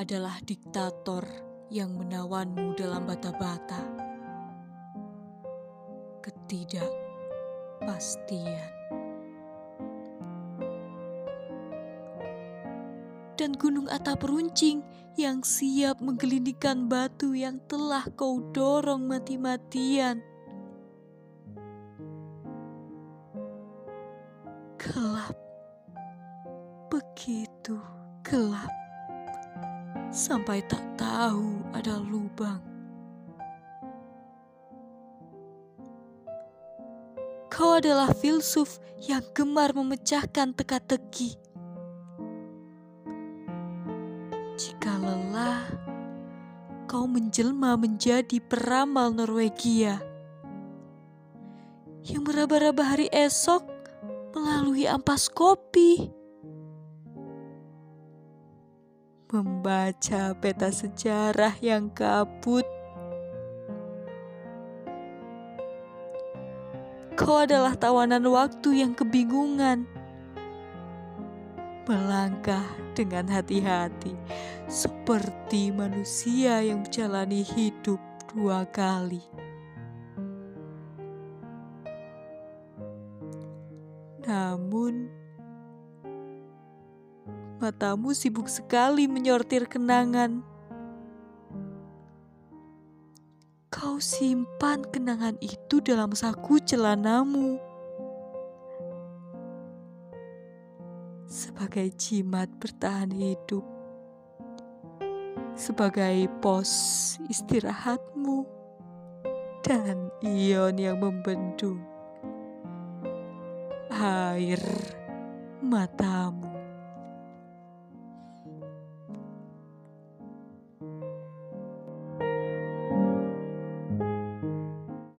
adalah diktator yang menawanmu dalam bata-bata. Ketidakpastian. Dan gunung atap runcing yang siap menggelindingkan batu yang telah kau dorong mati-matian. Gelap. Begitu gelap. Sampai tak tahu ada lubang. Kau adalah filsuf yang gemar memecahkan teka-teki. Jika lelah, kau menjelma menjadi peramal Norwegia yang meraba-raba hari esok melalui ampas kopi. Membaca peta sejarah yang kabut. Kau adalah tawanan waktu yang kebingungan. Melangkah dengan hati-hati seperti manusia yang menjalani hidup dua kali. Namun, matamu sibuk sekali menyortir kenangan. Kau simpan kenangan itu dalam saku celanamu. Sebagai jimat bertahan hidup. Sebagai pos istirahatmu. Dan ion yang membendung air matamu.